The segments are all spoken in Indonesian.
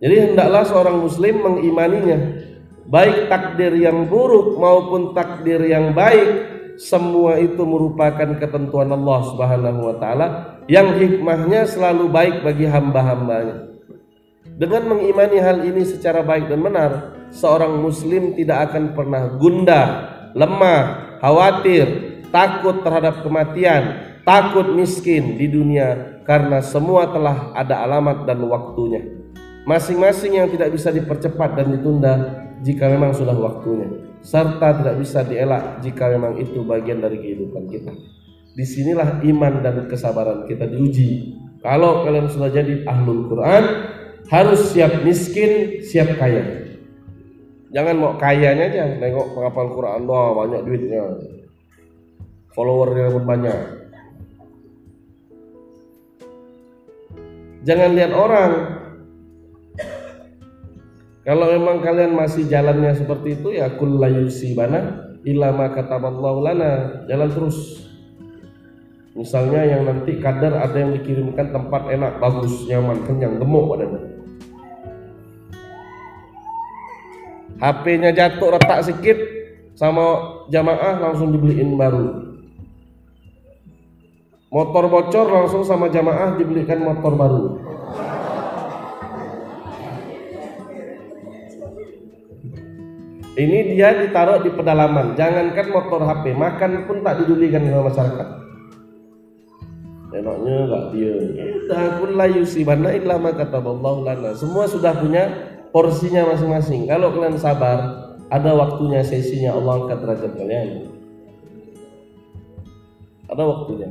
Jadi hendaklah seorang muslim mengimaninya baik takdir yang buruk maupun takdir yang baik semua itu merupakan ketentuan Allah Subhanahu wa taala yang hikmahnya selalu baik bagi hamba-hambanya. Dengan mengimani hal ini secara baik dan benar, seorang muslim tidak akan pernah gundah, lemah, khawatir, takut terhadap kematian, takut miskin di dunia karena semua telah ada alamat dan waktunya. Masing-masing yang tidak bisa dipercepat dan ditunda jika memang sudah waktunya, serta tidak bisa dielak jika memang itu bagian dari kehidupan kita. Di sinilah iman dan kesabaran kita diuji. Kalau kalian sudah jadi ahlul Quran, harus siap miskin, siap kaya. Jangan mau kayanya aja, nengok penghafal Quran, wah banyak duitnya, followernya pun banyak. Jangan lihat orang. Kalau memang kalian masih jalannya seperti itu ya kul bana ilama kataballahu lana. Jalan terus. Misalnya yang nanti kadar ada yang dikirimkan tempat enak, bagus, nyaman, kenyang, gemuk badannya. HP-nya jatuh retak sedikit sama jamaah langsung dibeliin baru. Motor bocor langsung sama jamaah dibelikan motor baru. Ini dia ditaruh di pedalaman. Jangankan motor HP, makan pun tak didulikan sama masyarakat. Enaknya enggak dia. Kita pun layu sibana illa ma kataballahu lana. Semua sudah punya porsinya masing-masing. Kalau kalian sabar, ada waktunya sesinya Allah angkat derajat kalian. Ada waktunya.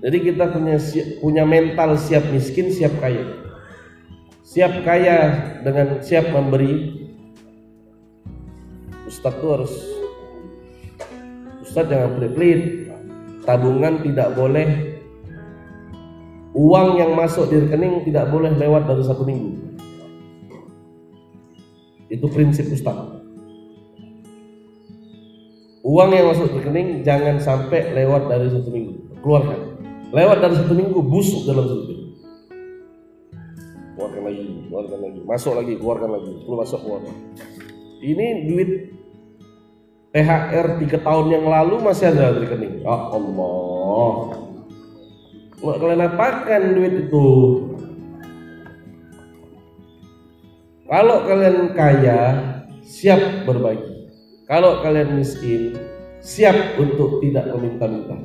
Jadi kita punya punya mental siap miskin, siap kaya. Siap kaya dengan siap memberi. Ustadz tuh harus Ustadz jangan pelit-pelit. Tabungan tidak boleh uang yang masuk di rekening tidak boleh lewat dari satu minggu. Itu prinsip Ustaz. Uang yang masuk di rekening jangan sampai lewat dari satu minggu. Keluarkan. Lewat dari satu minggu busuk dalam satu minggu. Keluarkan lagi, keluarkan lagi, masuk lagi, keluarkan lagi, perlu masuk keluarkan. Ini duit THR tiga tahun yang lalu masih ada di rekening. Ya Allah, Mau kalian apakan duit itu? Kalau kalian kaya, siap berbagi. Kalau kalian miskin, siap untuk tidak meminta-minta.